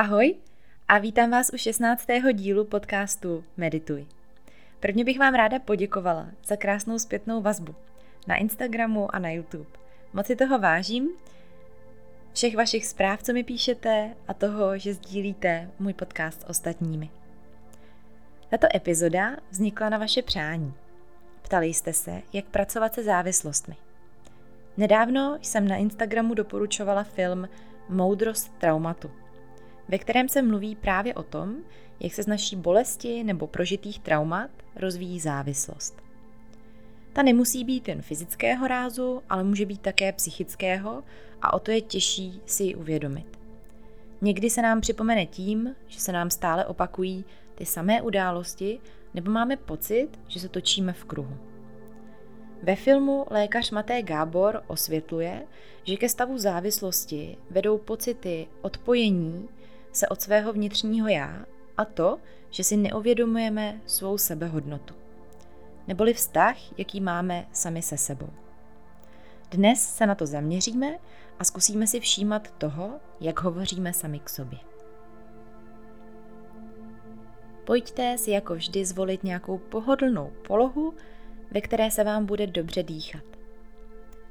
Ahoj a vítám vás u 16. dílu podcastu Medituj. Prvně bych vám ráda poděkovala za krásnou zpětnou vazbu na Instagramu a na YouTube. Moc si toho vážím, všech vašich zpráv, co mi píšete a toho, že sdílíte můj podcast s ostatními. Tato epizoda vznikla na vaše přání. Ptali jste se, jak pracovat se závislostmi. Nedávno jsem na Instagramu doporučovala film Moudrost traumatu – ve kterém se mluví právě o tom, jak se z naší bolesti nebo prožitých traumat rozvíjí závislost. Ta nemusí být jen fyzického rázu, ale může být také psychického a o to je těžší si ji uvědomit. Někdy se nám připomene tím, že se nám stále opakují ty samé události, nebo máme pocit, že se točíme v kruhu. Ve filmu lékař Maté Gábor osvětluje, že ke stavu závislosti vedou pocity odpojení se od svého vnitřního já a to, že si neuvědomujeme svou sebehodnotu. Neboli vztah, jaký máme sami se sebou. Dnes se na to zaměříme a zkusíme si všímat toho, jak hovoříme sami k sobě. Pojďte si jako vždy zvolit nějakou pohodlnou polohu, ve které se vám bude dobře dýchat.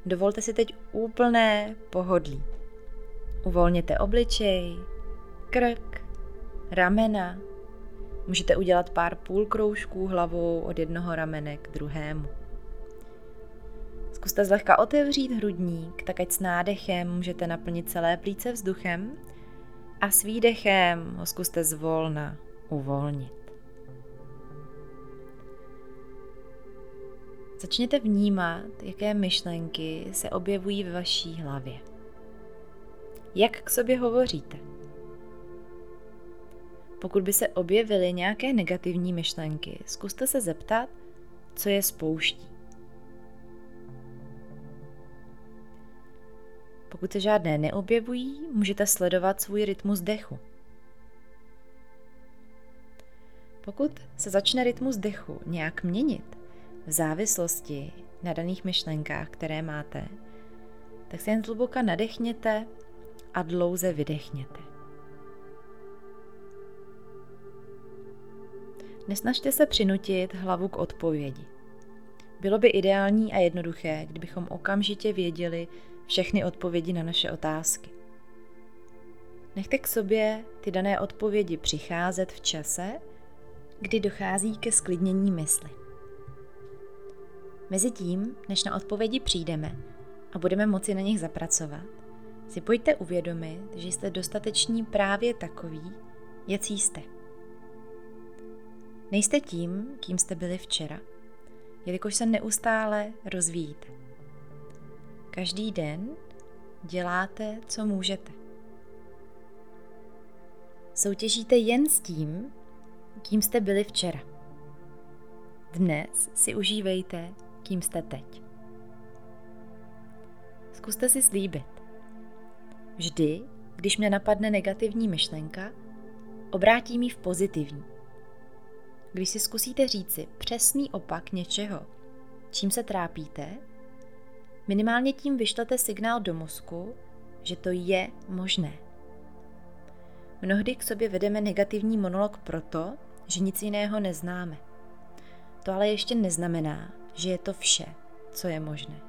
Dovolte si teď úplné pohodlí. Uvolněte obličej, krk, ramena. Můžete udělat pár půlkroužků hlavou od jednoho ramene k druhému. Zkuste zlehka otevřít hrudník, tak ať s nádechem můžete naplnit celé plíce vzduchem a s výdechem ho zkuste zvolna uvolnit. Začněte vnímat, jaké myšlenky se objevují ve vaší hlavě. Jak k sobě hovoříte? Pokud by se objevily nějaké negativní myšlenky, zkuste se zeptat, co je spouští. Pokud se žádné neobjevují, můžete sledovat svůj rytmus dechu. Pokud se začne rytmus dechu nějak měnit v závislosti na daných myšlenkách, které máte, tak se jen zhluboka nadechněte a dlouze vydechněte. Nesnažte se přinutit hlavu k odpovědi. Bylo by ideální a jednoduché, kdybychom okamžitě věděli všechny odpovědi na naše otázky. Nechte k sobě ty dané odpovědi přicházet v čase, kdy dochází ke sklidnění mysli. Mezitím, než na odpovědi přijdeme a budeme moci na nich zapracovat, si pojďte uvědomit, že jste dostateční právě takový, jací jste. Nejste tím, kým jste byli včera, jelikož se neustále rozvíjíte. Každý den děláte, co můžete. Soutěžíte jen s tím, kým jste byli včera. Dnes si užívejte, kým jste teď. Zkuste si slíbit. Vždy, když mě napadne negativní myšlenka, obrátím ji v pozitivní když si zkusíte říci přesný opak něčeho, čím se trápíte, minimálně tím vyšlete signál do mozku, že to je možné. Mnohdy k sobě vedeme negativní monolog proto, že nic jiného neznáme. To ale ještě neznamená, že je to vše, co je možné.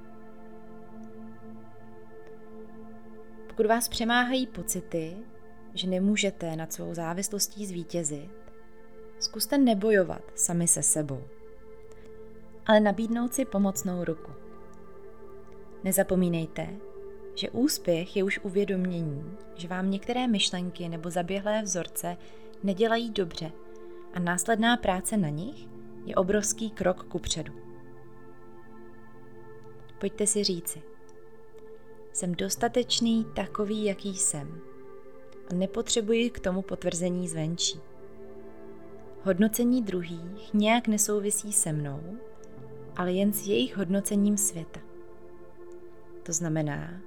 Pokud vás přemáhají pocity, že nemůžete nad svou závislostí zvítězit, Zkuste nebojovat sami se sebou, ale nabídnout si pomocnou ruku. Nezapomínejte, že úspěch je už uvědomění, že vám některé myšlenky nebo zaběhlé vzorce nedělají dobře a následná práce na nich je obrovský krok ku předu. Pojďte si říci, jsem dostatečný takový, jaký jsem a nepotřebuji k tomu potvrzení zvenčí. Hodnocení druhých nějak nesouvisí se mnou, ale jen s jejich hodnocením světa. To znamená,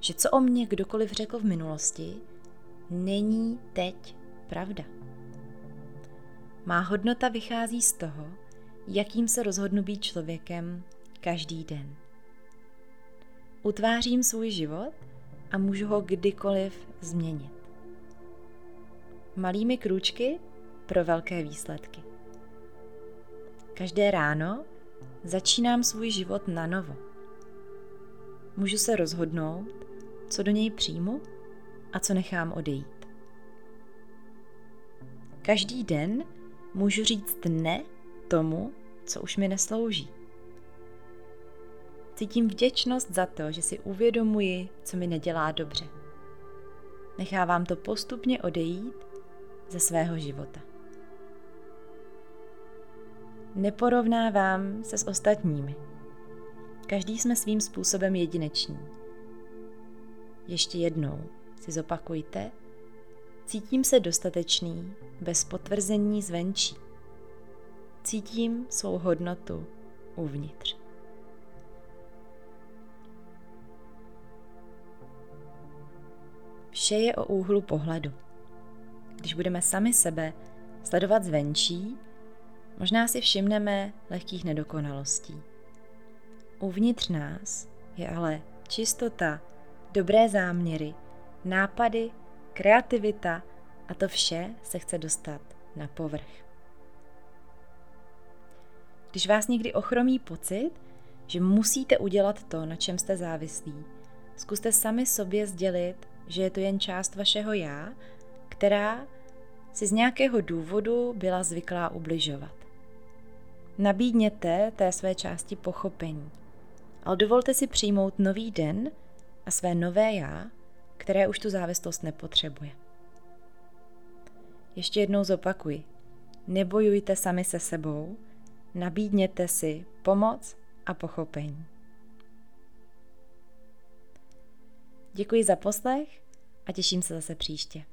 že co o mě kdokoliv řekl v minulosti, není teď pravda. Má hodnota vychází z toho, jakým se rozhodnu být člověkem každý den. Utvářím svůj život a můžu ho kdykoliv změnit. malými krůčky pro velké výsledky. Každé ráno začínám svůj život na novo. Můžu se rozhodnout, co do něj přijmu a co nechám odejít. Každý den můžu říct ne tomu, co už mi neslouží. Cítím vděčnost za to, že si uvědomuji, co mi nedělá dobře. Nechávám to postupně odejít ze svého života. Neporovnávám se s ostatními. Každý jsme svým způsobem jedineční. Ještě jednou si zopakujte, cítím se dostatečný bez potvrzení zvenčí. Cítím svou hodnotu uvnitř. Vše je o úhlu pohledu. Když budeme sami sebe sledovat zvenčí, možná si všimneme lehkých nedokonalostí. Uvnitř nás je ale čistota, dobré záměry, nápady, kreativita a to vše se chce dostat na povrch. Když vás někdy ochromí pocit, že musíte udělat to, na čem jste závislí, zkuste sami sobě sdělit, že je to jen část vašeho já, která si z nějakého důvodu byla zvyklá ubližovat. Nabídněte té své části pochopení, ale dovolte si přijmout nový den a své nové já, které už tu závislost nepotřebuje. Ještě jednou zopakuji. Nebojujte sami se sebou, nabídněte si pomoc a pochopení. Děkuji za poslech a těším se zase příště.